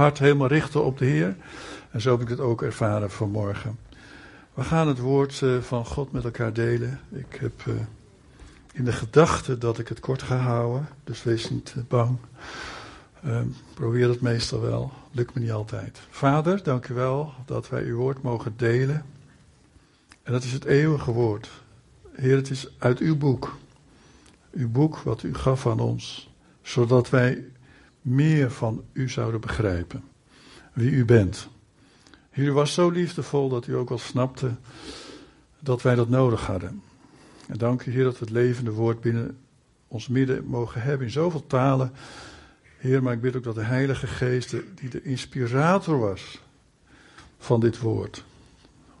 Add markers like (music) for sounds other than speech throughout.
hart helemaal richten op de Heer. En zo heb ik het ook ervaren vanmorgen. We gaan het woord eh, van God met elkaar delen. Ik heb eh, in de gedachte dat ik het kort ga houden, dus wees niet eh, bang. Ehm, probeer het meestal wel, lukt me niet altijd. Vader, dank u wel dat wij uw woord mogen delen. En dat is het eeuwige woord. Heer, het is uit uw boek. Uw boek wat u gaf aan ons, zodat wij meer van u zouden begrijpen. Wie u bent. U was zo liefdevol dat u ook wel snapte dat wij dat nodig hadden. En dank u, Heer, dat we het levende woord binnen ons midden mogen hebben in zoveel talen. Heer, maar ik bid ook dat de Heilige Geest, die de inspirator was van dit woord,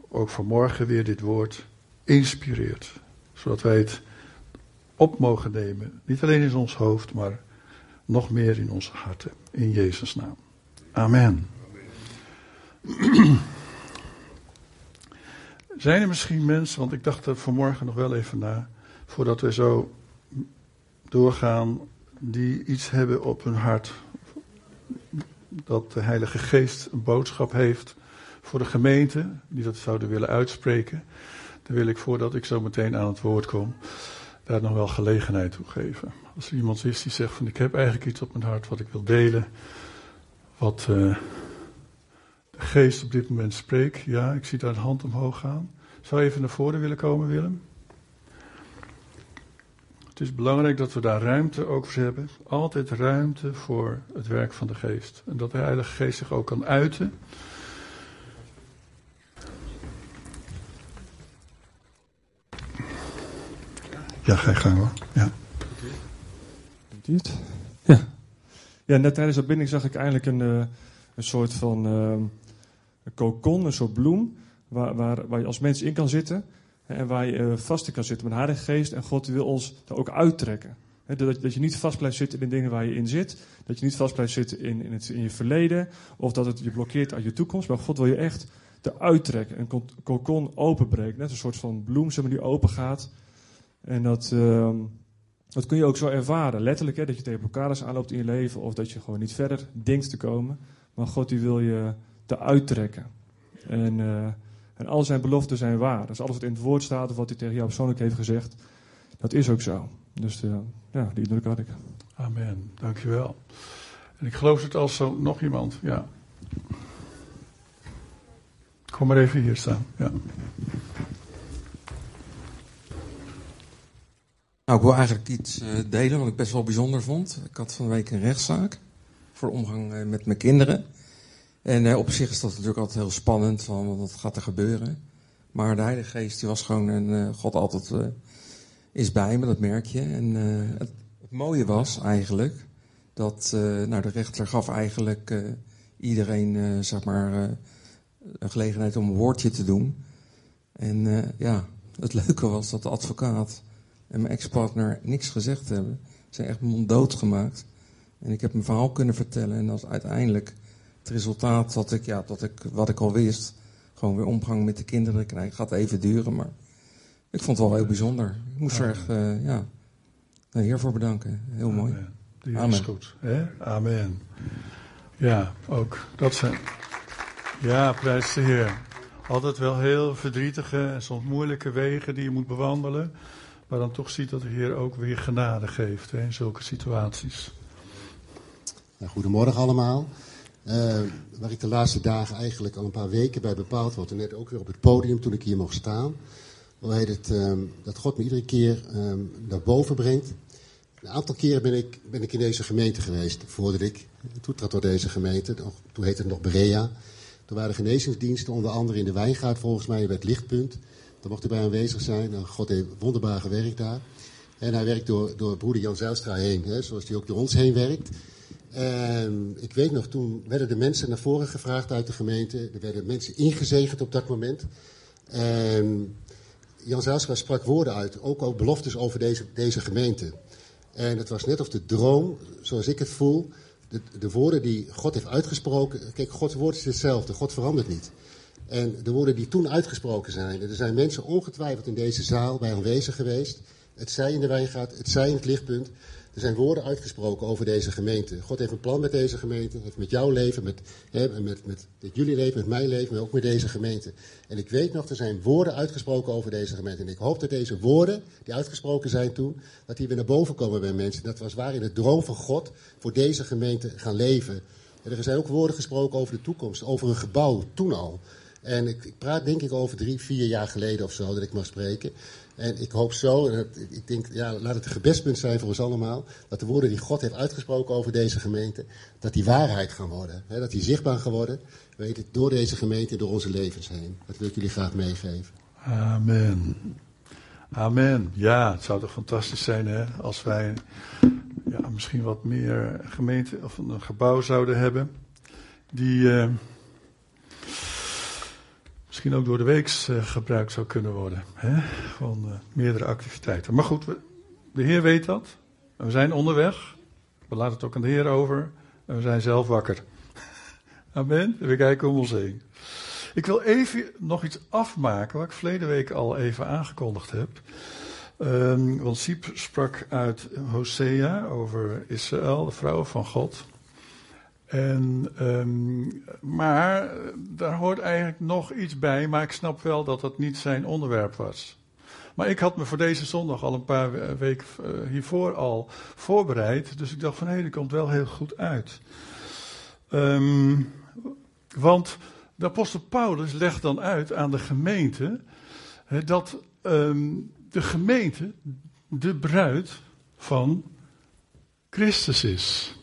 ook vanmorgen weer dit woord inspireert. Zodat wij het op mogen nemen. Niet alleen in ons hoofd, maar nog meer in onze harten. In Jezus' naam. Amen. (clears throat) Zijn er misschien mensen, want ik dacht er vanmorgen nog wel even na, voordat we zo doorgaan, die iets hebben op hun hart. Dat de Heilige Geest een boodschap heeft voor de gemeente, die dat zouden willen uitspreken. Dan wil ik voordat ik zo meteen aan het woord kom, daar nog wel gelegenheid toe geven. Als er iemand is die zegt van ik heb eigenlijk iets op mijn hart wat ik wil delen, wat uh, de geest op dit moment spreekt. Ja, ik zie daar een hand omhoog gaan. Zou even naar voren willen komen, Willem? Het is belangrijk dat we daar ruimte ook voor hebben. Altijd ruimte voor het werk van de geest. En dat de Heilige Geest zich ook kan uiten. Ja, ga je gang hoor. Ja. Ja. ja, net tijdens dat binding zag ik eigenlijk een, uh, een soort van uh, een kokon, een soort bloem, waar, waar, waar je als mens in kan zitten en waar je uh, vast in kan zitten met Heilige Geest. En God wil ons daar ook uittrekken. He, dat, dat je niet vast blijft zitten in de dingen waar je in zit. Dat je niet vast blijft zitten in, in, het, in je verleden. Of dat het je blokkeert uit je toekomst. Maar God wil je echt eruit trekken. Een kokon openbreken. Net een soort van bloem zeg maar, die open gaat. En dat, uh, dat kun je ook zo ervaren. Letterlijk, hè, dat je tegen blokkades aanloopt in je leven. Of dat je gewoon niet verder denkt te komen. Maar God die wil je eruit trekken. En, uh, en al zijn beloften zijn waar. Dus alles wat in het woord staat of wat hij tegen jou persoonlijk heeft gezegd. Dat is ook zo. Dus uh, ja, die indruk had ik. Amen. Dankjewel. En ik geloof het als zo nog iemand. Ja. Kom maar even hier staan. Ja. Nou, ik wil eigenlijk iets uh, delen wat ik best wel bijzonder vond. Ik had van de week een rechtszaak voor omgang uh, met mijn kinderen. En uh, op zich is dat natuurlijk altijd heel spannend, van wat gaat er gebeuren. Maar de Heilige Geest die was gewoon, en God altijd is bij me, dat merk je. En het, het, mooie was eigenlijk dat nou, de rechter gaf eigenlijk iedereen zeg maar, een gelegenheid om een woordje te doen. En ja, het leuke was dat de advocaat en mijn ex-partner niks gezegd hebben. Ze zijn echt monddood gemaakt. En ik heb mijn verhaal kunnen vertellen. En dat is uiteindelijk het resultaat dat ik, ja, dat ik, wat ik al wist, gewoon weer omgang met de kinderen krijgen. Gaat even duren, maar ik vond het wel heel bijzonder. Ik moest er echt, uh, ja, de Heer voor bedanken. Heel mooi. Amen. Is goed. Hè? Amen. Ja, ook. Dat zijn. Ja, prijs de Heer. Altijd wel heel verdrietige en soms moeilijke wegen die je moet bewandelen. Maar dan toch ziet dat de Heer ook weer genade geeft hè, in zulke situaties. Goedemorgen allemaal. Uh, waar ik de laatste dagen eigenlijk al een paar weken bij bepaald word. En net ook weer op het podium toen ik hier mocht staan. Hoe heet het, um, dat God me iedere keer um, naar boven brengt. Een aantal keren ben ik, ben ik in deze gemeente geweest. Voordat ik toetrad door deze gemeente. Toen heette het nog Berea. Toen waren genezingsdiensten onder andere in de Wijngaard volgens mij bij het Lichtpunt. Daar mocht hij bij aanwezig zijn. God heeft wonderbaar gewerkt daar. En hij werkt door, door broeder Jan Zijlstra heen, hè, zoals hij ook door ons heen werkt. En ik weet nog, toen werden de mensen naar voren gevraagd uit de gemeente. Er werden mensen ingezegend op dat moment. En Jan Zijlstra sprak woorden uit, ook, ook beloftes over deze, deze gemeente. En het was net of de droom, zoals ik het voel, de, de woorden die God heeft uitgesproken. Kijk, Gods woord is hetzelfde, God verandert niet. En de woorden die toen uitgesproken zijn. Er zijn mensen ongetwijfeld in deze zaal bij aanwezig geweest. Het zij in de wijngaard, het zij in het lichtpunt. Er zijn woorden uitgesproken over deze gemeente. God heeft een plan met deze gemeente, heeft met jouw leven, met, hè, met, met, jullie leven, met mijn leven, maar ook met deze gemeente. En ik weet nog, er zijn woorden uitgesproken over deze gemeente. En ik hoop dat deze woorden, die uitgesproken zijn toen, dat die weer naar boven komen bij mensen. Dat was waar in de droom van God voor deze gemeente gaan leven. En er zijn ook woorden gesproken over de toekomst, over een gebouw, toen al. En ik, ik, praat denk ik over drie, vier jaar geleden of zo dat ik mag spreken. En ik hoop zo, en ik denk, ja, laat het een gebedspunt zijn voor ons allemaal, dat de woorden die God heeft uitgesproken over deze gemeente, dat die waarheid gaan worden. Hè, dat die zichtbaar gaan worden, weet het, door deze gemeente, door onze levens heen. Dat wil ik jullie graag meegeven. Amen. Amen. Ja, het zou toch fantastisch zijn hè, als wij ja, misschien wat meer gemeente of een gebouw zouden hebben die uh, misschien ook door de week uh, gebruikt zou kunnen worden. Hè? Van uh, meerdere activiteiten. Maar goed, de Heer weet dat. We zijn onderweg. We laten het ook aan de Heer over. En we zijn zelf wakker. (laughs) Amen. We kijken om ons heen. Ik wil even nog iets afmaken wat ik verleden week al even aangekondigd heb. Um, want Siep sprak uit Hosea over Israël, de vrouw van God. En, um, maar daar hoort eigenlijk nog iets bij, maar ik snap wel dat dat niet zijn onderwerp was. Maar ik had me voor deze zondag al een paar weken uh, hiervoor al voorbereid, dus ik dacht van hé, hey, komt wel heel goed uit. Um, want de apostel Paulus legt dan uit aan de gemeente dat um, de gemeente de bruid van Christus is.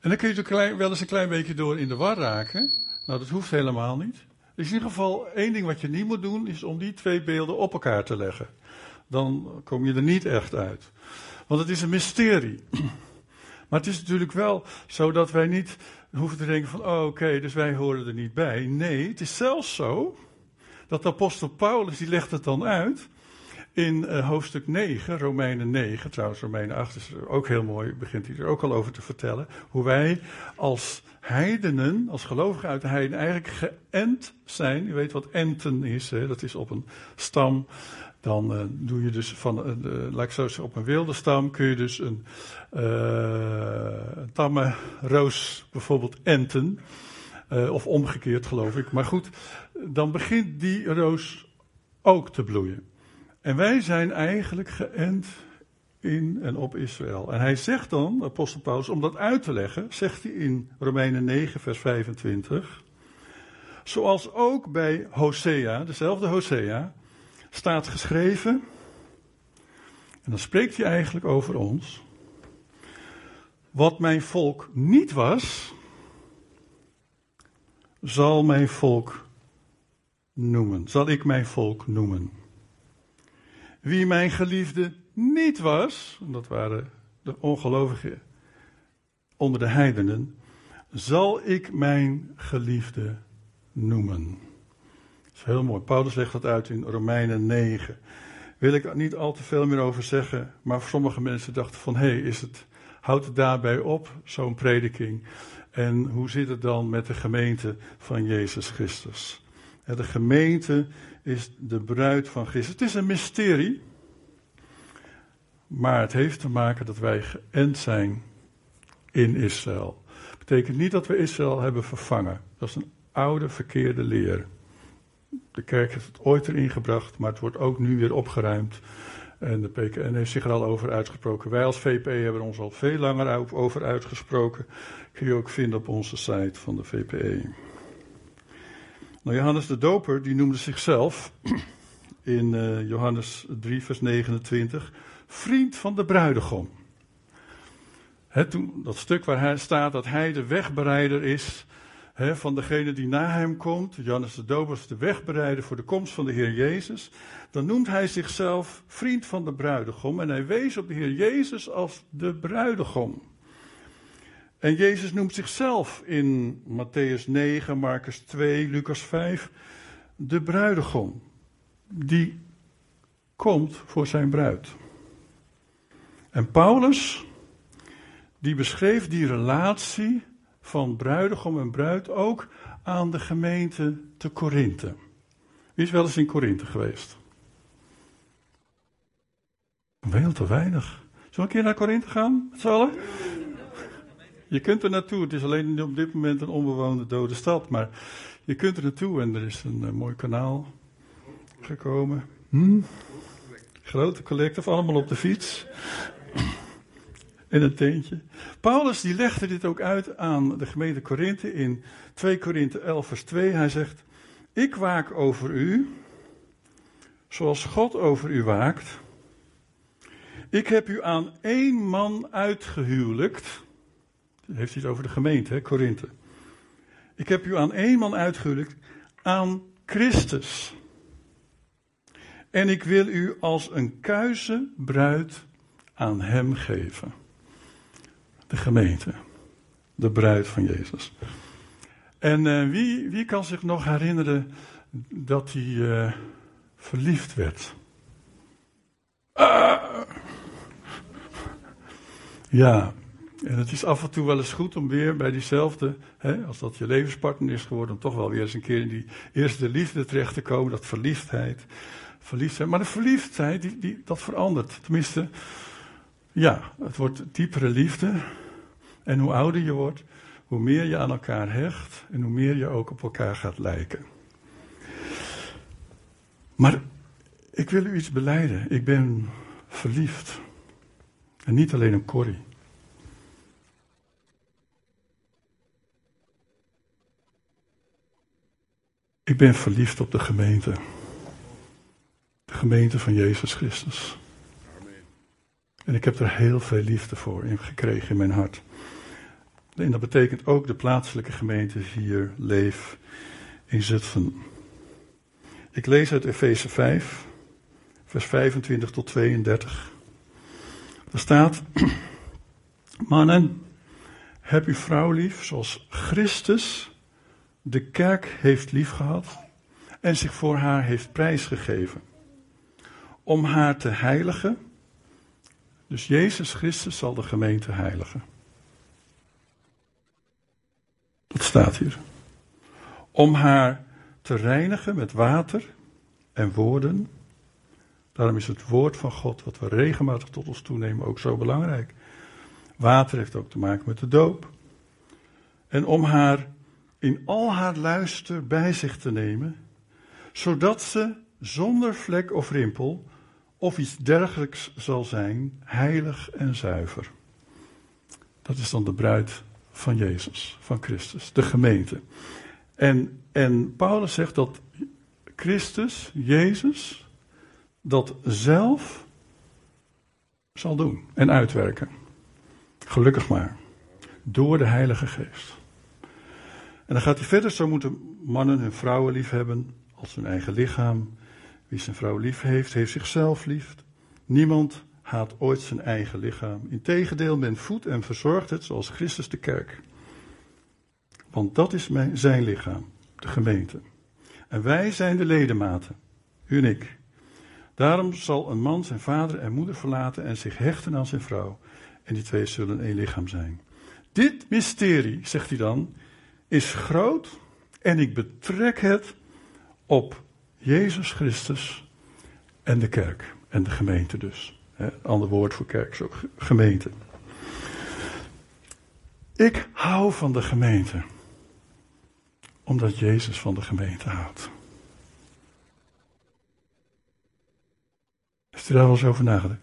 En dan kun je er wel eens een klein beetje door in de war raken. Nou, dat hoeft helemaal niet. Dus in ieder geval één ding wat je niet moet doen, is om die twee beelden op elkaar te leggen. Dan kom je er niet echt uit. Want het is een mysterie. (clears throat) Maar het is natuurlijk wel zo dat wij niet hoeven te denken van, oh, oké, dus wij horen er niet bij. Nee, het is zelfs zo dat de apostel Paulus, die legt het dan uit in uh, hoofdstuk 9, Romeinen 9, trouwens Romeinen 8 is ook heel mooi, begint hij er ook al over te vertellen, hoe wij als heidenen, als gelovigen uit de heiden, eigenlijk geënt zijn. U weet wat enten is, hè? dat is op een stam. Dan uh, doe je dus van, uh, laat op een wilde stam kun je dus een, een tamme roos bijvoorbeeld enten. of omgekeerd geloof ik. Maar goed, dan begint die roos ook te bloeien. En wij zijn eigenlijk geënt in en op Israël. En hij zegt dan, apostel Paulus, om dat uit te leggen, zegt hij in Romeinen 9, vers 25. Zoals ook bij Hosea, dezelfde Hosea, staat geschreven. En dan spreekt hij eigenlijk over ons. Wat mijn volk niet was, zal mijn volk noemen. Zal ik mijn volk noemen. Wie mijn geliefde niet was, dat waren de ongelovigen onder de heidenen, zal ik mijn geliefde noemen. Dat is heel mooi. Paulus legt dat uit in Romeinen 9. Wil ik er niet al te veel meer over zeggen, maar sommige mensen dachten van, hé, hey, is het, houdt het daarbij op, zo'n prediking? En hoe zit het dan met de gemeente van Jezus Christus? De gemeente is de bruid van Christus. Het is een mysterie. Maar het heeft te maken dat wij geënt zijn in Israël. Dat betekent niet dat we Israël hebben vervangen. Dat is een oude verkeerde leer. De kerk heeft het ooit erin gebracht, maar het wordt ook nu weer opgeruimd. En de PKN heeft zich er al over uitgesproken. Wij als VPE hebben ons al veel langer over uitgesproken. Kun je ook vinden op onze site van de VPE. Nou, Johannes de Doper die noemde zichzelf (clears throat) in uh, Johannes 3, vers 29 vriend van de bruidegom. toen, dat stuk waar hij staat dat hij de wegbereider is van degene die na hem komt. Johannes de Doper is de wegbereider voor de komst van de Heer Jezus. Dan noemt hij zichzelf vriend van de bruidegom en hij wees op de Heer Jezus als de bruidegom. En Jezus noemt zichzelf in Matthäus 9, Marcus 2, Lucas 5 de bruidegom. Die komt voor zijn bruid. En Paulus, die beschreef die relatie van bruidegom en bruid ook aan de gemeente te Korinthe. Wie is wel eens in Korinthe geweest? Veel te weinig. we een keer naar Korinthe gaan, met z'n? Je kunt er naartoe. Het is alleen op dit moment een onbewoonde dode stad. Maar je kunt er naartoe en er is een uh, mooi kanaal gekomen. Hm? Grote collective, allemaal op de fiets. In een tentje. Paulus die legde dit ook uit aan de gemeente Korinthe in 2 Korinthe 11 vers 2. Hij zegt, ik waak over u, zoals God over u waakt. Ik heb u aan één man uitgehuwelijkt. Heeft het over de gemeente, Korinthe. Ik heb u aan één man uitgehuwelijkt, aan Christus. En ik wil u als een kuize bruid aan hem geven. De gemeente. De bruid van Jezus. En uh, wie, wie kan zich nog herinneren dat hij uh, verliefd werd? Uh. Ja, en het is af en toe wel eens goed om weer bij diezelfde, hè, als dat je levenspartner is geworden, om toch wel weer eens een keer in die eerste liefde terecht te komen, dat verliefdheid. Verliefdheid. Maar de verliefdheid, die, die, dat verandert. Tenminste, ja, het wordt diepere liefde. En hoe ouder je wordt, hoe meer je aan elkaar hecht en hoe meer je ook op elkaar gaat lijken. Maar ik wil u iets beleiden. Ik ben verliefd. En niet alleen een Corrie. Ik ben verliefd op de gemeente. De gemeente van Jezus Christus. En ik heb er heel veel liefde voor in gekregen in mijn hart. En dat betekent ook de plaatselijke gemeente hier, Leef, in Zutphen. Ik lees uit Efeze 5, vers 25 tot 32. Er staat, (clears throat) mannen, heb uw vrouw lief zoals Christus de kerk heeft liefgehad en zich voor haar heeft prijsgegeven. Om haar te heiligen. Dus Jezus Christus zal de gemeente heiligen. Dat staat hier. Om haar te reinigen met water en woorden. Daarom is het woord van God, wat we regelmatig tot ons toenemen, ook zo belangrijk. Water heeft ook te maken met de doop. En om haar in al haar luister bij zich te nemen, zodat ze zonder vlek of rimpel of iets dergelijks zal zijn, heilig en zuiver. Dat is dan de bruid van Jezus, van Christus, de gemeente. En, en Paulus zegt dat Christus, Jezus, dat zelf zal doen en uitwerken. Gelukkig maar. Door de Heilige Geest. En dan gaat hij verder, zo moeten mannen hun vrouwen lief hebben als hun eigen lichaam. Wie zijn vrouw lief heeft, heeft zichzelf lief. Niemand haat ooit zijn eigen lichaam. Integendeel, men voedt en verzorgt het zoals Christus de kerk. Want dat is mijn, zijn lichaam, de gemeente. En wij zijn de ledematen, u en ik. Daarom zal een man zijn vader en moeder verlaten en zich hechten aan zijn vrouw. En die twee zullen één lichaam zijn. Dit mysterie, zegt hij dan, is groot en ik betrek het op Jezus Christus en de kerk en de gemeente dus. Ander woord voor kerk is ook gemeente. Ik hou van de gemeente omdat Jezus van de gemeente houdt. Heeft u daar wel eens over nagedacht?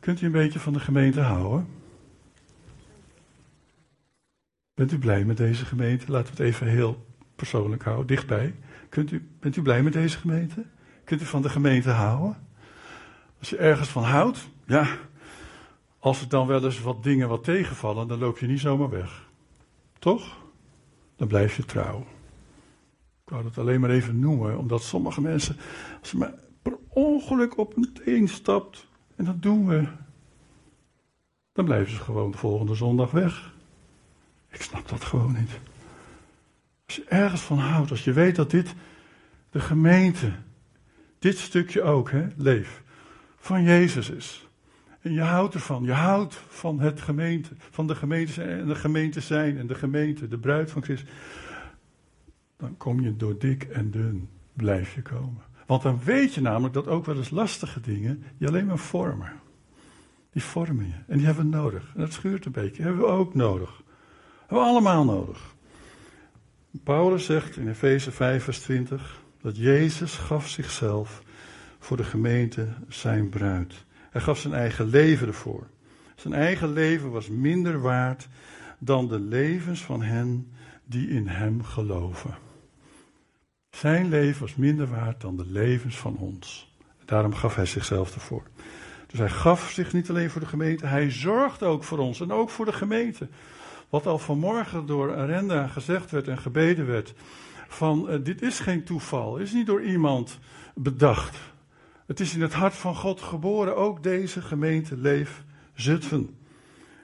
Kunt u een beetje van de gemeente houden? Bent u blij met deze gemeente? Laten we het even heel persoonlijk houden, dichtbij. Kunt u, bent u blij met deze gemeente? Kunt u van de gemeente houden? Als je ergens van houdt, ja, als er dan wel eens wat dingen wat tegenvallen, dan loop je niet zomaar weg. Toch? Dan blijf je trouw. Ik wou het alleen maar even noemen, omdat sommige mensen, als ze maar per ongeluk op een teen stapt, en dat doen we, dan blijven ze gewoon de volgende zondag weg. Ik snap dat gewoon niet. Als je ergens van houdt, als je weet dat dit de gemeente, dit stukje ook, hè, leef, van Jezus is. En je houdt ervan, je houdt van het gemeente, van de gemeente en de gemeente zijn en de gemeente, de bruid van Christus. Dan kom je door dik en dun, blijf je komen. Want dan weet je namelijk dat ook wel eens lastige dingen je alleen maar vormen. Die vormen je. En die hebben we nodig. En dat schuurt een beetje. hebben we ook nodig. Hebben we allemaal nodig. Paulus zegt in Efeze 5, vers 20 dat Jezus gaf zichzelf voor de gemeente zijn bruid. Hij gaf zijn eigen leven ervoor. Zijn eigen leven was minder waard dan de levens van hen die in hem geloven. Zijn leven was minder waard dan de levens van ons. Daarom gaf hij zichzelf ervoor. Dus hij gaf zich niet alleen voor de gemeente, hij zorgt ook voor ons en ook voor de gemeente. Wat al vanmorgen door Arenda gezegd werd en gebeden werd: van uh, dit is geen toeval, is niet door iemand bedacht. Het is in het hart van God geboren, ook deze gemeente Leef Zutphen.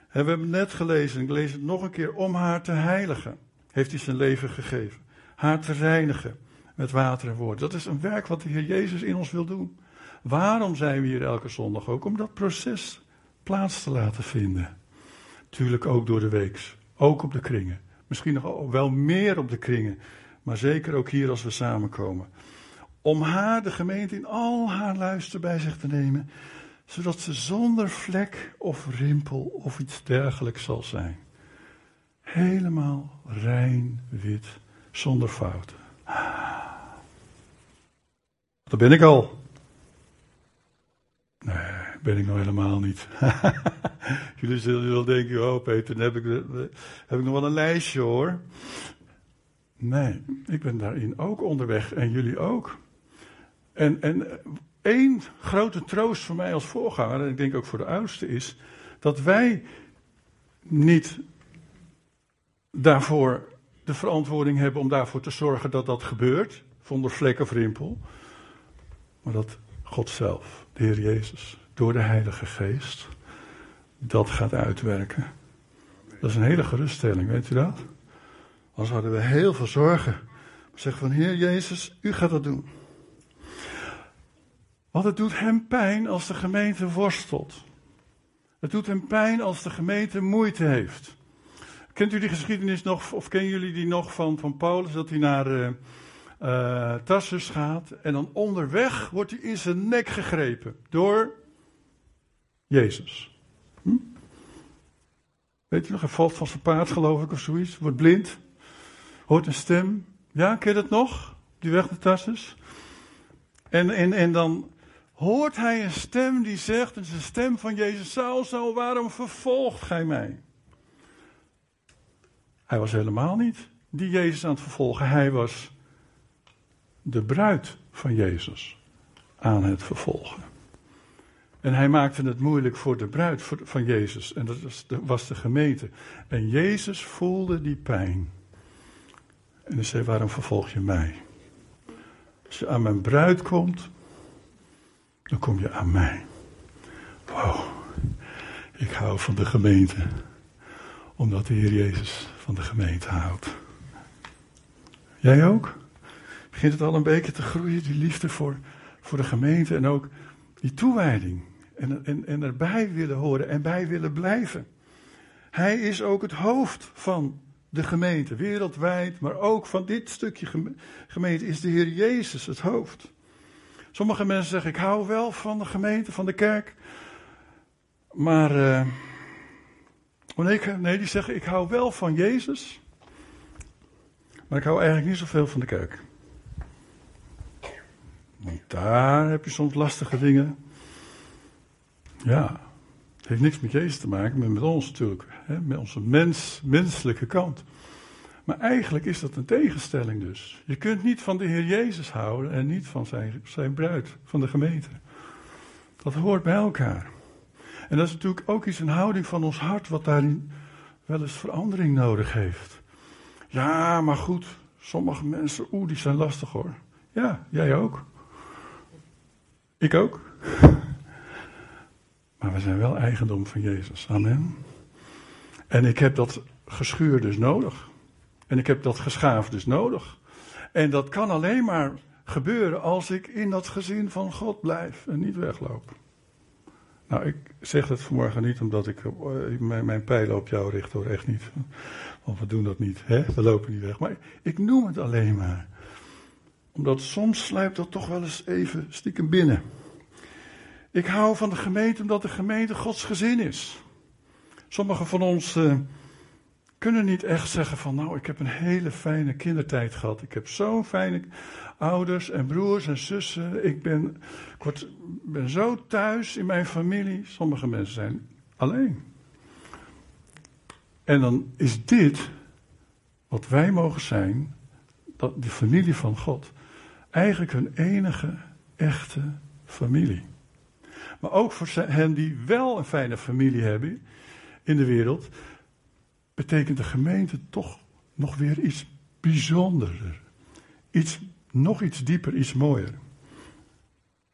En we hebben net gelezen, ik lees het nog een keer, om haar te heiligen, heeft hij zijn leven gegeven. Haar te reinigen met water en woord. Dat is een werk wat de Heer Jezus in ons wil doen. Waarom zijn we hier elke zondag ook? Om dat proces plaats te laten vinden. Tuurlijk ook door de weeks. Ook op de kringen. Misschien nog wel meer op de kringen. Maar zeker ook hier als we samenkomen. Om haar, de gemeente, in al haar luister bij zich te nemen. Zodat ze zonder vlek of rimpel of iets dergelijks zal zijn. Helemaal rein wit, zonder fouten. Daar ben ik al. Nee, ben ik nog helemaal niet. (laughs) Jullie zullen wel denken, oh Peter, dan heb ik, heb ik nog wel een lijstje hoor. Nee, ik ben daarin ook onderweg en jullie ook. En, en één grote troost voor mij als voorganger, en ik denk ook voor de oudste, is dat wij niet daarvoor de verantwoording hebben om daarvoor te zorgen dat dat gebeurt, zonder vlek of rimpel. Maar dat God zelf, de Heer Jezus, door de Heilige Geest, dat gaat uitwerken. Dat is een hele geruststelling, weet u dat? Anders hadden we heel veel zorgen. Maar zeggen van Heer Jezus, u gaat dat doen. Want het doet hem pijn als de gemeente worstelt. Het doet hem pijn als de gemeente moeite heeft. Kent u die geschiedenis nog, of kennen jullie die nog van, van Paulus, dat hij naar uh, Tarsus gaat en dan onderweg wordt hij in zijn nek gegrepen door Jezus. Hm? Weet je nog, hij valt van zijn paard geloof ik of zoiets, wordt blind, hoort een stem. Ja, ken je dat nog? Die weg naar Tarsus. En, en, en dan hoort hij een stem die zegt, een stem van Jezus, Saul, Saul, waarom vervolgt gij mij? Hij was helemaal niet die Jezus aan het vervolgen. Hij was de bruid van Jezus aan het vervolgen. En hij maakte het moeilijk voor de bruid van Jezus. En dat was de, gemeente. En Jezus voelde die pijn. En hij zei: Waarom vervolg je mij? Als je aan mijn bruid komt, dan kom je aan mij. Wow, ik hou van de gemeente. Omdat de Heer Jezus van de gemeente houdt. Jij ook? Begint het al een beetje te groeien, die liefde voor, voor de gemeente en ook die toewijding. En, en, en erbij willen horen en bij willen blijven. Hij is ook het hoofd van de gemeente, wereldwijd, maar ook van dit stukje gemeente is de Heer Jezus het hoofd. Sommige mensen zeggen, ik hou wel van de gemeente, van de kerk. Maar, uh, nee, nee, die zeggen, ik hou wel van Jezus. Maar ik hou eigenlijk niet zoveel van de kerk. Daar heb je soms lastige dingen. Ja, het heeft niks met Jezus te maken, maar met ons natuurlijk. Hè, met onze mens, menselijke kant. Maar eigenlijk is dat een tegenstelling dus. Je kunt niet van de Heer Jezus houden en niet van zijn, zijn bruid, van de gemeente. Dat hoort bij elkaar. En dat is natuurlijk ook iets, een houding van ons hart, wat daarin wel eens verandering nodig heeft. Ja, maar goed, sommige mensen, oeh, die zijn lastig hoor. Ja, jij ook. Ik ook. (laughs) Maar we zijn wel eigendom van Jezus. Amen. En ik heb dat geschuur dus nodig. En ik heb dat geschaafd dus nodig. En dat kan alleen maar gebeuren als ik in dat gezin van God blijf en niet wegloop. Nou, ik zeg het vanmorgen niet omdat ik uh, mijn, mijn pijlen op jou richt, hoor, echt niet. Want we doen dat niet, hè? we lopen niet weg. Maar ik noem het alleen maar. Omdat soms sluipt dat toch wel eens even stiekem binnen. Ik hou van de gemeente omdat de gemeente Gods gezin is. Sommigen van ons uh, kunnen niet echt zeggen van nou, ik heb een hele fijne kindertijd gehad. Ik heb zo'n fijne ouders en broers en zussen. Ik ben, ik word, ben zo thuis in mijn familie. Sommige mensen zijn alleen. En dan is dit wat wij mogen zijn, dat de familie van God, eigenlijk hun enige echte familie. Maar ook voor hen die wel een fijne familie hebben in de wereld, betekent de gemeente toch nog weer iets bijzonderder. Iets, nog iets dieper, iets mooier.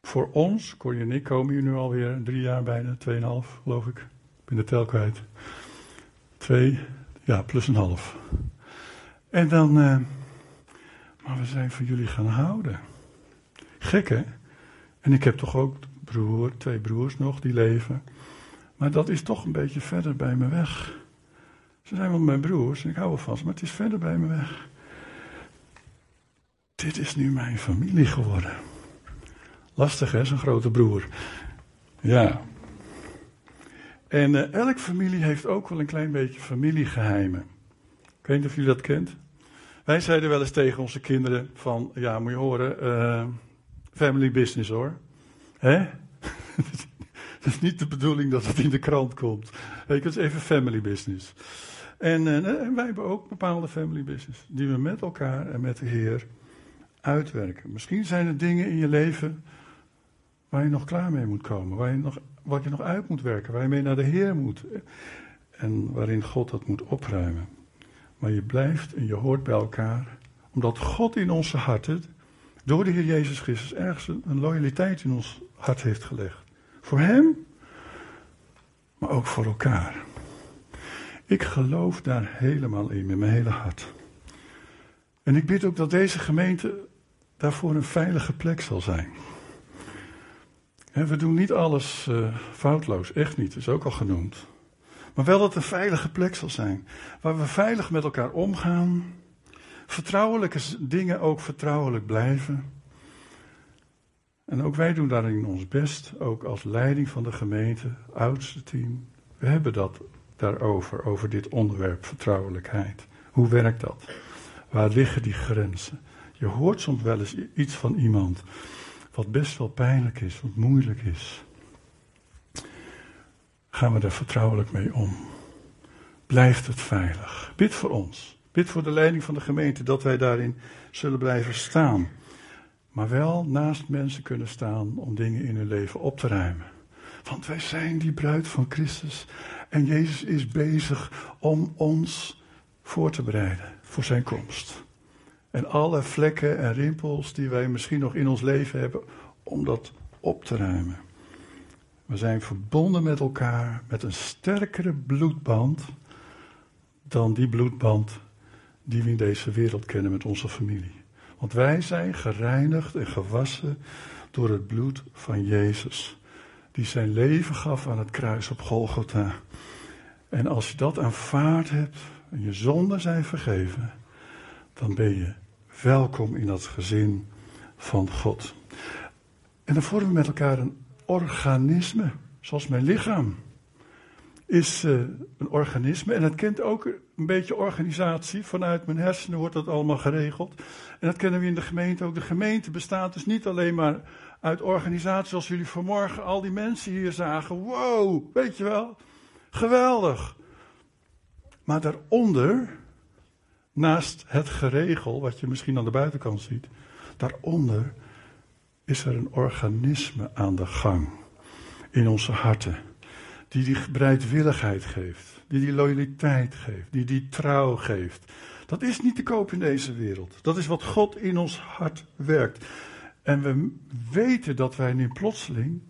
Voor ons, Corrie en ik komen hier nu alweer drie jaar bijna, tweeënhalf geloof ik. Ik ben de tel kwijt. Twee, ja, plus een half. En dan, uh, maar we zijn van jullie gaan houden. Gek hè? En ik heb toch ook broer, twee broers nog die leven. Maar dat is toch een beetje verder bij me weg. Ze zijn wel mijn broers en ik hou wel ze, maar het is verder bij me weg. Dit is nu mijn familie geworden. Lastig hè, zo'n grote broer. Ja. En uh, elk familie heeft ook wel een klein beetje familiegeheimen. Ik weet niet of jullie dat kent. Wij zeiden wel eens tegen onze kinderen van, ja moet je horen, uh, family business hoor. Hè? (laughs) Het is niet de bedoeling dat het in de krant komt. Het is even family business. En, en, en, wij hebben ook bepaalde family business. Die we met elkaar en met de Heer uitwerken. Misschien zijn er dingen in je leven waar je nog klaar mee moet komen. Waar je nog, wat je nog uit moet werken. Waar je mee naar de Heer moet. En waarin God dat moet opruimen. Maar je blijft en je hoort bij elkaar. Omdat God in onze harten, door de Heer Jezus Christus, ergens een loyaliteit in ons hart heeft gelegd. Voor Hem, maar ook voor elkaar. Ik geloof daar helemaal in, met mijn hele hart. En ik bid ook dat deze gemeente daarvoor een veilige plek zal zijn. we doen niet alles uh, foutloos, echt niet, is ook al genoemd. Maar wel dat het een veilige plek zal zijn, waar we veilig met elkaar omgaan, vertrouwelijke dingen ook vertrouwelijk blijven. En ook wij doen daarin ons best, ook als leiding van de gemeente, oudste team. We hebben dat daarover, over dit onderwerp vertrouwelijkheid. Hoe werkt dat? Waar liggen die grenzen? Je hoort soms wel eens iets van iemand wat best wel pijnlijk is, wat moeilijk is. Gaan we daar vertrouwelijk mee om? Blijft het veilig? Bid voor ons. Bid voor de leiding van de gemeente dat wij daarin zullen blijven staan. Maar wel naast mensen kunnen staan om dingen in hun leven op te ruimen. Want wij zijn die bruid van Christus. En Jezus is bezig om ons voor te bereiden voor zijn komst. En alle vlekken en rimpels die wij misschien nog in ons leven hebben, om dat op te ruimen. We zijn verbonden met elkaar met een sterkere bloedband dan die bloedband die we in deze wereld kennen met onze familie. Want wij zijn gereinigd en gewassen door het bloed van Jezus, die zijn leven gaf aan het kruis op Golgotha. En als je dat aanvaard hebt en je zonden zijn vergeven, dan ben je welkom in dat gezin van God. En dan vormen we met elkaar een organisme, zoals mijn lichaam is uh, een organisme en het kent ook een beetje organisatie. Vanuit mijn hersenen wordt dat allemaal geregeld. En dat kennen we in de gemeente ook. De gemeente bestaat dus niet alleen maar uit organisatie zoals jullie vanmorgen al die mensen hier zagen. Wow, weet je wel? Geweldig. Maar daaronder, naast het geregel, wat je misschien aan de buitenkant ziet, daaronder is er een organisme aan de gang in onze harten die die bereidwilligheid geeft, die die loyaliteit geeft, die die trouw geeft. Dat is niet te koop in deze wereld. Dat is wat God in ons hart werkt. En we weten dat wij nu plotseling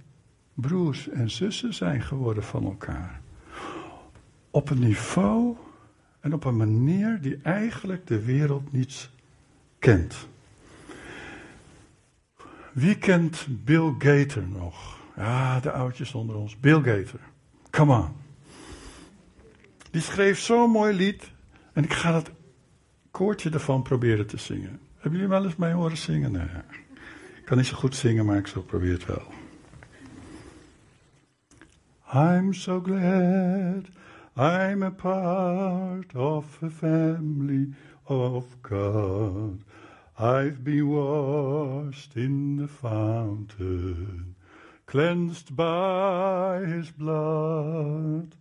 broers en zussen zijn geworden van elkaar. Op een niveau en op een manier die eigenlijk de wereld niet kent. Wie kent Bill Gator nog? Ja, de oudjes onder ons. Bill Gator. Come on. Die schreef zo'n mooi lied. En ik ga dat koortje ervan proberen te zingen. Hebben jullie wel eens mij horen zingen? Nee. Ik kan niet zo goed zingen, maar ik zal proberen het wel. I'm so glad I'm a part of a family of God. I've been washed in the fountain, cleansed by his blood,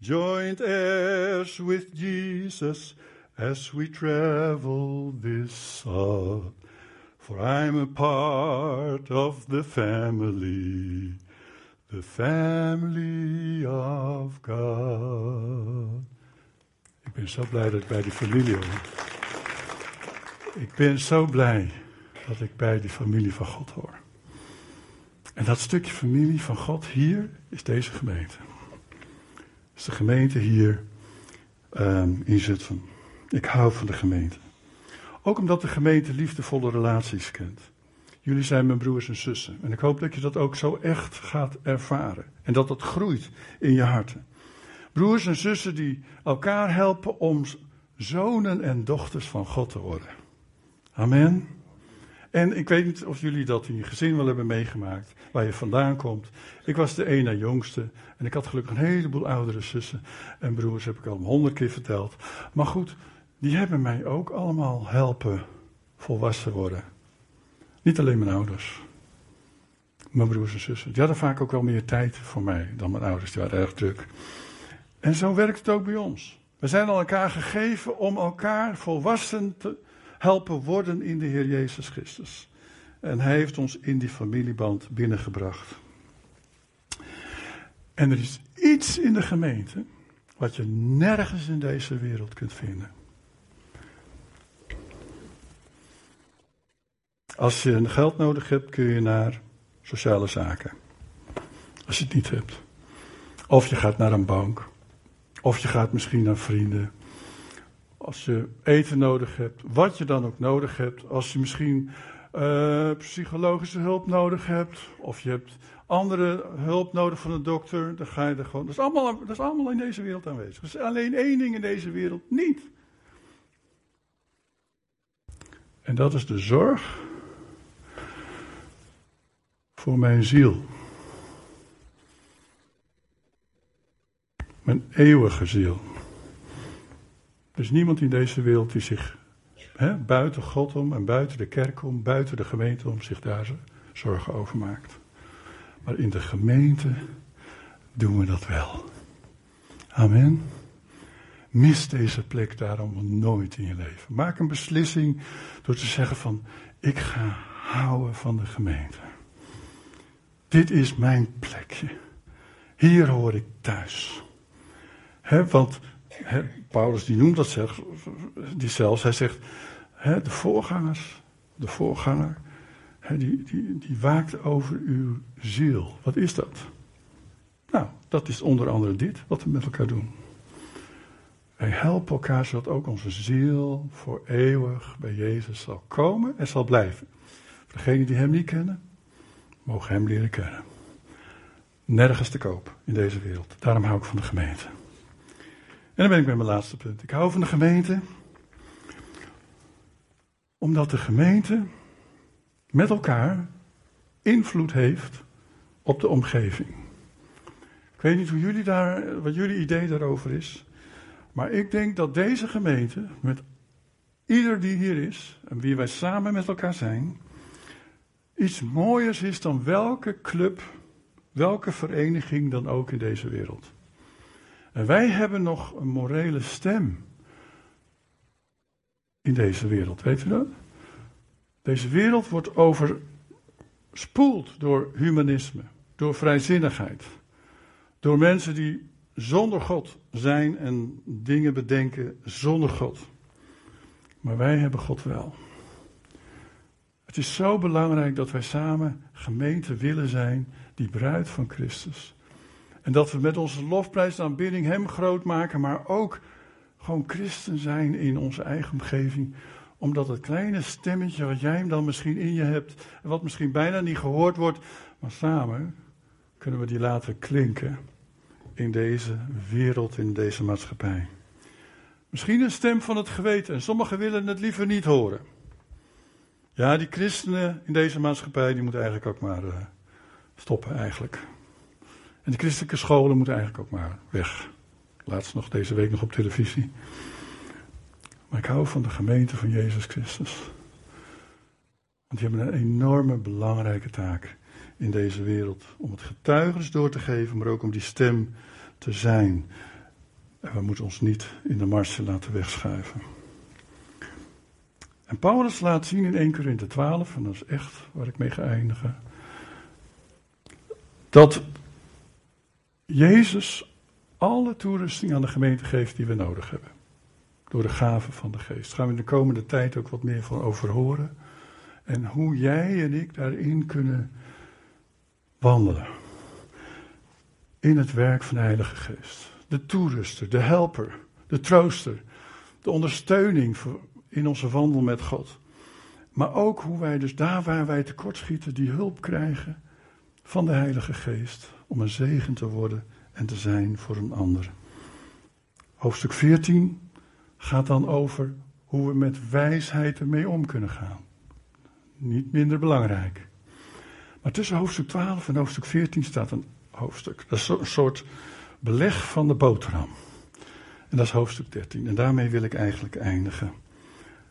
joined heirs with Jesus as we travel this sod. For I'm a part of the family, the family of God. Ik ben zo blij dat ik bij die familie hoor. Ik ben zo blij dat ik bij die familie van God hoor. En dat stukje familie van God hier is deze gemeente. is de gemeente hier um, in Zutphen. Ik hou van de gemeente. Ook omdat de gemeente liefdevolle relaties kent. Jullie zijn mijn broers en zussen. En ik hoop dat je dat ook zo echt gaat ervaren. En dat dat groeit in je harten. Broers en zussen die elkaar helpen om zonen en dochters van God te worden. Amen. En ik weet niet of jullie dat in je gezin wel hebben meegemaakt, waar je vandaan komt. Ik was de ene jongste en ik had gelukkig een heleboel oudere zussen en broers, heb ik al honderd keer verteld. Maar goed, die hebben mij ook allemaal helpen volwassen worden. Niet alleen mijn ouders, mijn broers en zussen. Die hadden vaak ook wel meer tijd voor mij dan mijn ouders, die waren erg druk. En zo werkt het ook bij ons. We zijn al elkaar gegeven om elkaar volwassen te helpen worden in de Heer Jezus Christus. En Hij heeft ons in die familieband binnengebracht. En er is iets in de gemeente wat je nergens in deze wereld kunt vinden. Als je geld nodig hebt, kun je naar sociale zaken. Als je het niet hebt. Of je gaat naar een bank. Of je gaat misschien naar vrienden. Als je eten nodig hebt, wat je dan ook nodig hebt. Als je misschien uh, psychologische hulp nodig hebt. Of je hebt andere hulp nodig van een dokter. Dan ga je er gewoon. Dat is allemaal, dat is allemaal in deze wereld aanwezig. Er is alleen één ding in deze wereld niet. En dat is de zorg voor mijn ziel. Mijn eeuwige ziel. Er is niemand in deze wereld die zich hè, buiten God om en buiten de kerk om, buiten de gemeente om zich daar zorgen over maakt. Maar in de gemeente doen we dat wel. Amen. Mis deze plek daarom nooit in je leven. Maak een beslissing door te zeggen van ik ga houden van de gemeente. Dit is mijn plekje. Hier hoor ik thuis. Want Paulus die noemt dat zelfs, die zelfs hij zegt, de voorgangers, de voorganger, die, die, die waakt over uw ziel. Wat is dat? Nou, dat is onder andere dit wat we met elkaar doen. Wij helpen elkaar zodat ook onze ziel voor eeuwig bij Jezus zal komen en zal blijven. Voor degenen die hem niet kennen, mogen hem leren kennen. Nergens te koop in deze wereld. Daarom hou ik van de gemeente. En dan ben ik bij mijn laatste punt. Ik hou van de gemeente. Omdat de gemeente met elkaar invloed heeft op de omgeving. Ik weet niet hoe jullie daar, wat jullie idee daarover is. Maar ik denk dat deze gemeente, met ieder die hier is en wie wij samen met elkaar zijn, iets mooiers is dan welke club, welke vereniging dan ook in deze wereld. En wij hebben nog een morele stem in deze wereld, weet u dat? Deze wereld wordt overspoeld door humanisme, door vrijzinnigheid, door mensen die zonder God zijn en dingen bedenken zonder God. Maar wij hebben God wel. Het is zo belangrijk dat wij samen gemeente willen zijn, die bruid van Christus. En dat we met onze lofprijs en aanbidding Hem groot maken, maar ook gewoon christen zijn in onze eigen omgeving. Omdat het kleine stemmetje wat jij dan misschien in je hebt, en wat misschien bijna niet gehoord wordt, maar samen kunnen we die laten klinken in deze wereld, in deze maatschappij. Misschien een stem van het geweten en sommigen willen het liever niet horen. Ja, die christenen in deze maatschappij, die moeten eigenlijk ook maar uh, stoppen eigenlijk. En de christelijke scholen moeten eigenlijk ook maar weg. Laatst nog deze week nog op televisie. Maar ik hou van de gemeente van Jezus Christus. Want die hebben een enorme belangrijke taak in deze wereld. Om het getuigenis door te geven, maar ook om die stem te zijn. En we moeten ons niet in de marge laten wegschuiven. En Paulus laat zien in 1 Corinthe 12, en dat is echt waar ik mee ga eindigen, dat Jezus alle toerusting aan de gemeente geeft die we nodig hebben. Door de gave van de geest. Daar gaan we in de komende tijd ook wat meer van over horen. En hoe jij en ik daarin kunnen wandelen. In het werk van de Heilige Geest. De toeruster, de helper, de trooster. De ondersteuning in onze wandel met God. Maar ook hoe wij dus daar waar wij tekortschieten, die hulp krijgen van de Heilige Geest. Om een zegen te worden en te zijn voor een ander. Hoofdstuk 14 gaat dan over hoe we met wijsheid ermee om kunnen gaan. Niet minder belangrijk. Maar tussen hoofdstuk 12 en hoofdstuk 14 staat een hoofdstuk. Dat is een soort beleg van de boterham. En dat is hoofdstuk 13. En daarmee wil ik eigenlijk eindigen.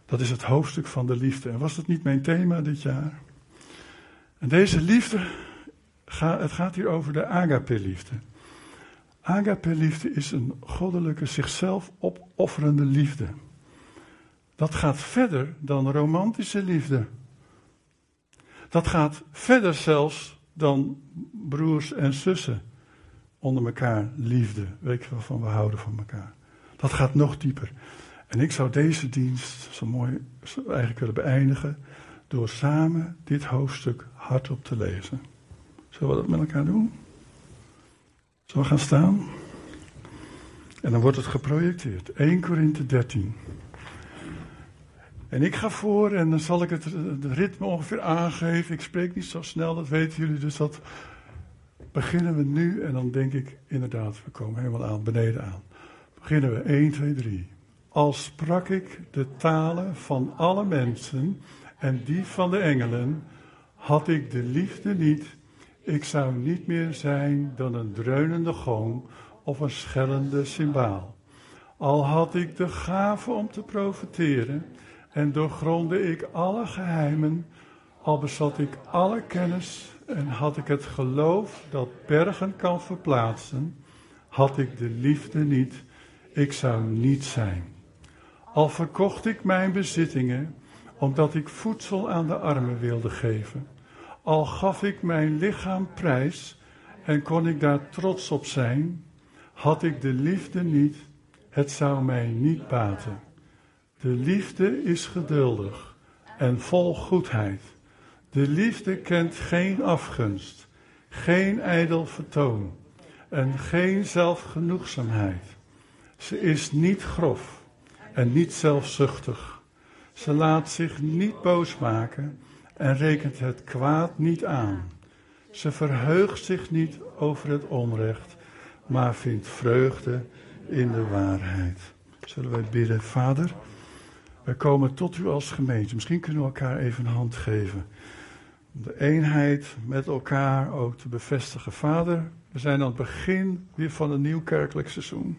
Dat is het hoofdstuk van de liefde. En was dat niet mijn thema dit jaar? En deze liefde, het gaat hier over de agape-liefde. Agape-liefde is een goddelijke, zichzelf opofferende liefde. Dat gaat verder dan romantische liefde. Dat gaat verder zelfs dan broers en zussen onder elkaar liefde. Weet je waarvan we houden van elkaar. Dat gaat nog dieper. En ik zou deze dienst zo mooi eigenlijk willen beëindigen door samen dit hoofdstuk hardop te lezen. Zullen we dat met elkaar doen? Zullen we gaan staan? En dan wordt het geprojecteerd. 1 Korinthe 13. En ik ga voor en dan zal ik het, het ritme ongeveer aangeven. Ik spreek niet zo snel, dat weten jullie. Dus dat beginnen we nu en dan denk ik inderdaad, we komen helemaal aan, beneden aan. Beginnen we 1, 2, 3. Als sprak ik de talen van alle mensen en die van de engelen, had ik de liefde niet, ik zou niet meer zijn dan een dreunende gong of een schellende cymbaal. Al had ik de gave om te profiteren en doorgronde ik alle geheimen, al bezat ik alle kennis en had ik het geloof dat bergen kan verplaatsen, had ik de liefde niet, ik zou niet zijn. Al verkocht ik mijn bezittingen, omdat ik voedsel aan de armen wilde geven. Al gaf ik mijn lichaam prijs en kon ik daar trots op zijn, had ik de liefde niet, het zou mij niet baten. De liefde is geduldig en vol goedheid. De liefde kent geen afgunst, geen ijdel vertoon en geen zelfgenoegzaamheid. Ze is niet grof en niet zelfzuchtig. Ze laat zich niet boos maken en rekent het kwaad niet aan. Ze verheugt zich niet over het onrecht, maar vindt vreugde in de waarheid. Zullen wij bidden, Vader? Wij komen tot u als gemeente. Misschien kunnen we elkaar even een hand geven. Om de eenheid met elkaar ook te bevestigen. Vader, we zijn aan het begin weer van een nieuw kerkelijk seizoen.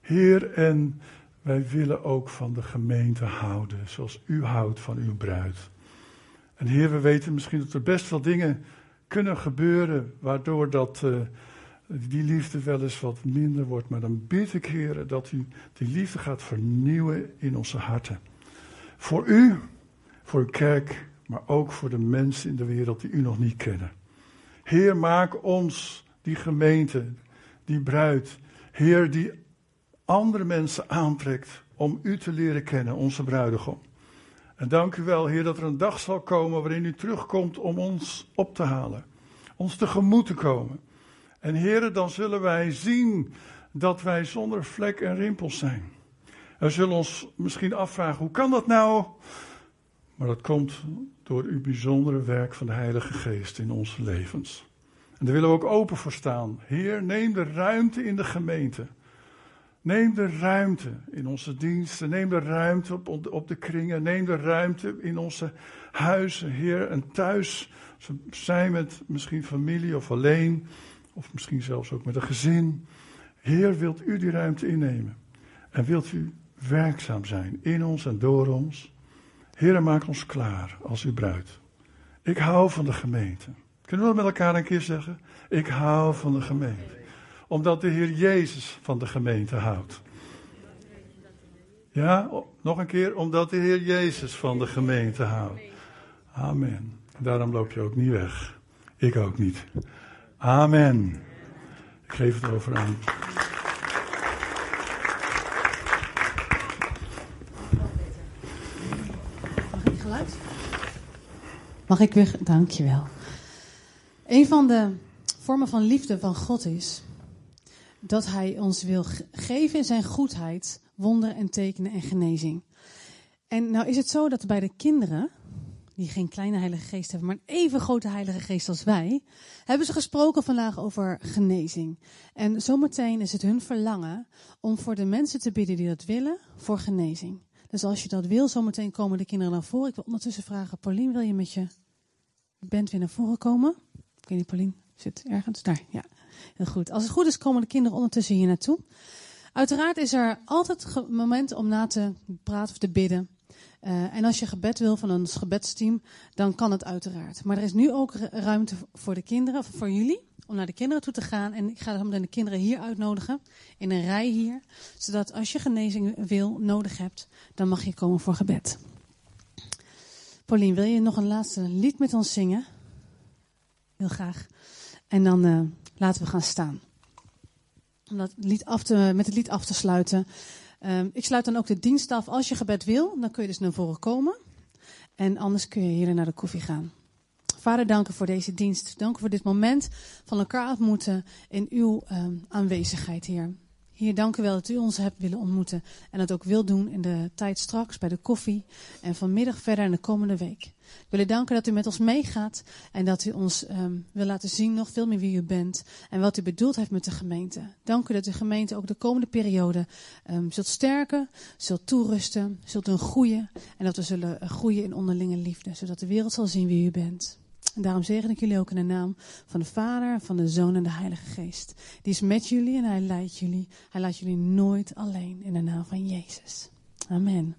Heer, en wij willen ook van de gemeente houden, zoals u houdt van uw bruid. En Heer, we weten misschien dat er best wel dingen kunnen gebeuren waardoor dat, uh, die liefde wel eens wat minder wordt. Maar dan bid ik, Heer, dat u die liefde gaat vernieuwen in onze harten. Voor u, voor uw kerk, maar ook voor de mensen in de wereld die u nog niet kennen. Heer, maak ons die gemeente, die bruid. Heer, die andere mensen aantrekt om u te leren kennen, onze bruidegom. En dank u wel, Heer, dat er een dag zal komen waarin u terugkomt om ons op te halen, ons tegemoet te komen. En Heer, dan zullen wij zien dat wij zonder vlek en rimpels zijn. We zullen ons misschien afvragen, hoe kan dat nou? Maar dat komt door uw bijzondere werk van de Heilige Geest in onze levens. En daar willen we ook open voor staan. Heer, neem de ruimte in de gemeente. Neem de ruimte in onze diensten. Neem de ruimte op, op de kringen. Neem de ruimte in onze huizen, Heer. En thuis zijn met misschien familie of alleen. of misschien zelfs ook met een gezin. Heer, wilt u die ruimte innemen? En wilt u werkzaam zijn in ons en door ons? Heer, maak ons klaar als uw bruid. Ik hou van de gemeente. Kunnen we dat met elkaar een keer zeggen? Ik hou van de gemeente. Omdat de Heer Jezus van de gemeente houdt. Ja, nog een keer, omdat de Heer Jezus van de gemeente houdt. Amen. Daarom loop je ook niet weg. Ik ook niet. Amen. Ik geef het over aan. Mag ik geluid? Mag ik weer? Dankjewel. Een van de vormen van liefde van God is dat Hij ons wil geven in zijn goedheid wonderen en tekenen en genezing. En nou is het zo dat bij de kinderen, die geen kleine heilige geest hebben, maar een even grote heilige geest als wij, hebben ze gesproken vandaag over genezing. En zometeen is het hun verlangen om voor de mensen te bidden die dat willen, voor genezing. Dus als je dat wil, zometeen komen de kinderen naar voren. Ik wil ondertussen vragen, Paulien, wil je met je band weer naar voren komen? Ik weet niet, Paulien, zit ergens? Daar, ja. Heel goed. Als het goed is, komen de kinderen ondertussen hier naartoe. Uiteraard is er altijd een moment om na te praten of te bidden. Uh, en als je gebed wil van ons gebedsteam, dan kan het uiteraard. Maar er is nu ook ruimte voor de kinderen, voor jullie, om naar de kinderen toe te gaan. En ik ga dan de kinderen hier uitnodigen, in een rij hier. Zodat als je genezing wil, nodig hebt, dan mag je komen voor gebed. Paulien, wil je nog een laatste lied met ons zingen? Heel graag. En dan uh, laten we gaan staan om lied af te, met het lied af te sluiten. Um, ik sluit dan ook de dienst af. Als je gebed wil, dan kun je dus naar voren komen. En anders kun je hier naar de koffie gaan. Vader, dank voor deze dienst. Dank voor dit moment van elkaar ontmoeten in uw um, aanwezigheid, Heer. Heer, dank u wel dat u ons hebt willen ontmoeten. En dat ook wil doen in de tijd straks bij de koffie. En vanmiddag verder in de komende week. Ik wil u danken dat u met ons meegaat. En dat u ons um, wil laten zien nog veel meer wie u bent. En wat u bedoeld heeft met de gemeente. Dank u dat de gemeente ook de komende periode um, zult sterken. Zult toerusten. Zult doen groeien. En dat we zullen groeien in onderlinge liefde. Zodat de wereld zal zien wie u bent. En daarom zegen ik jullie ook in de naam van de Vader, van de Zoon en de Heilige Geest. Die is met jullie en hij leidt jullie. Hij laat jullie nooit alleen in de naam van Jezus. Amen.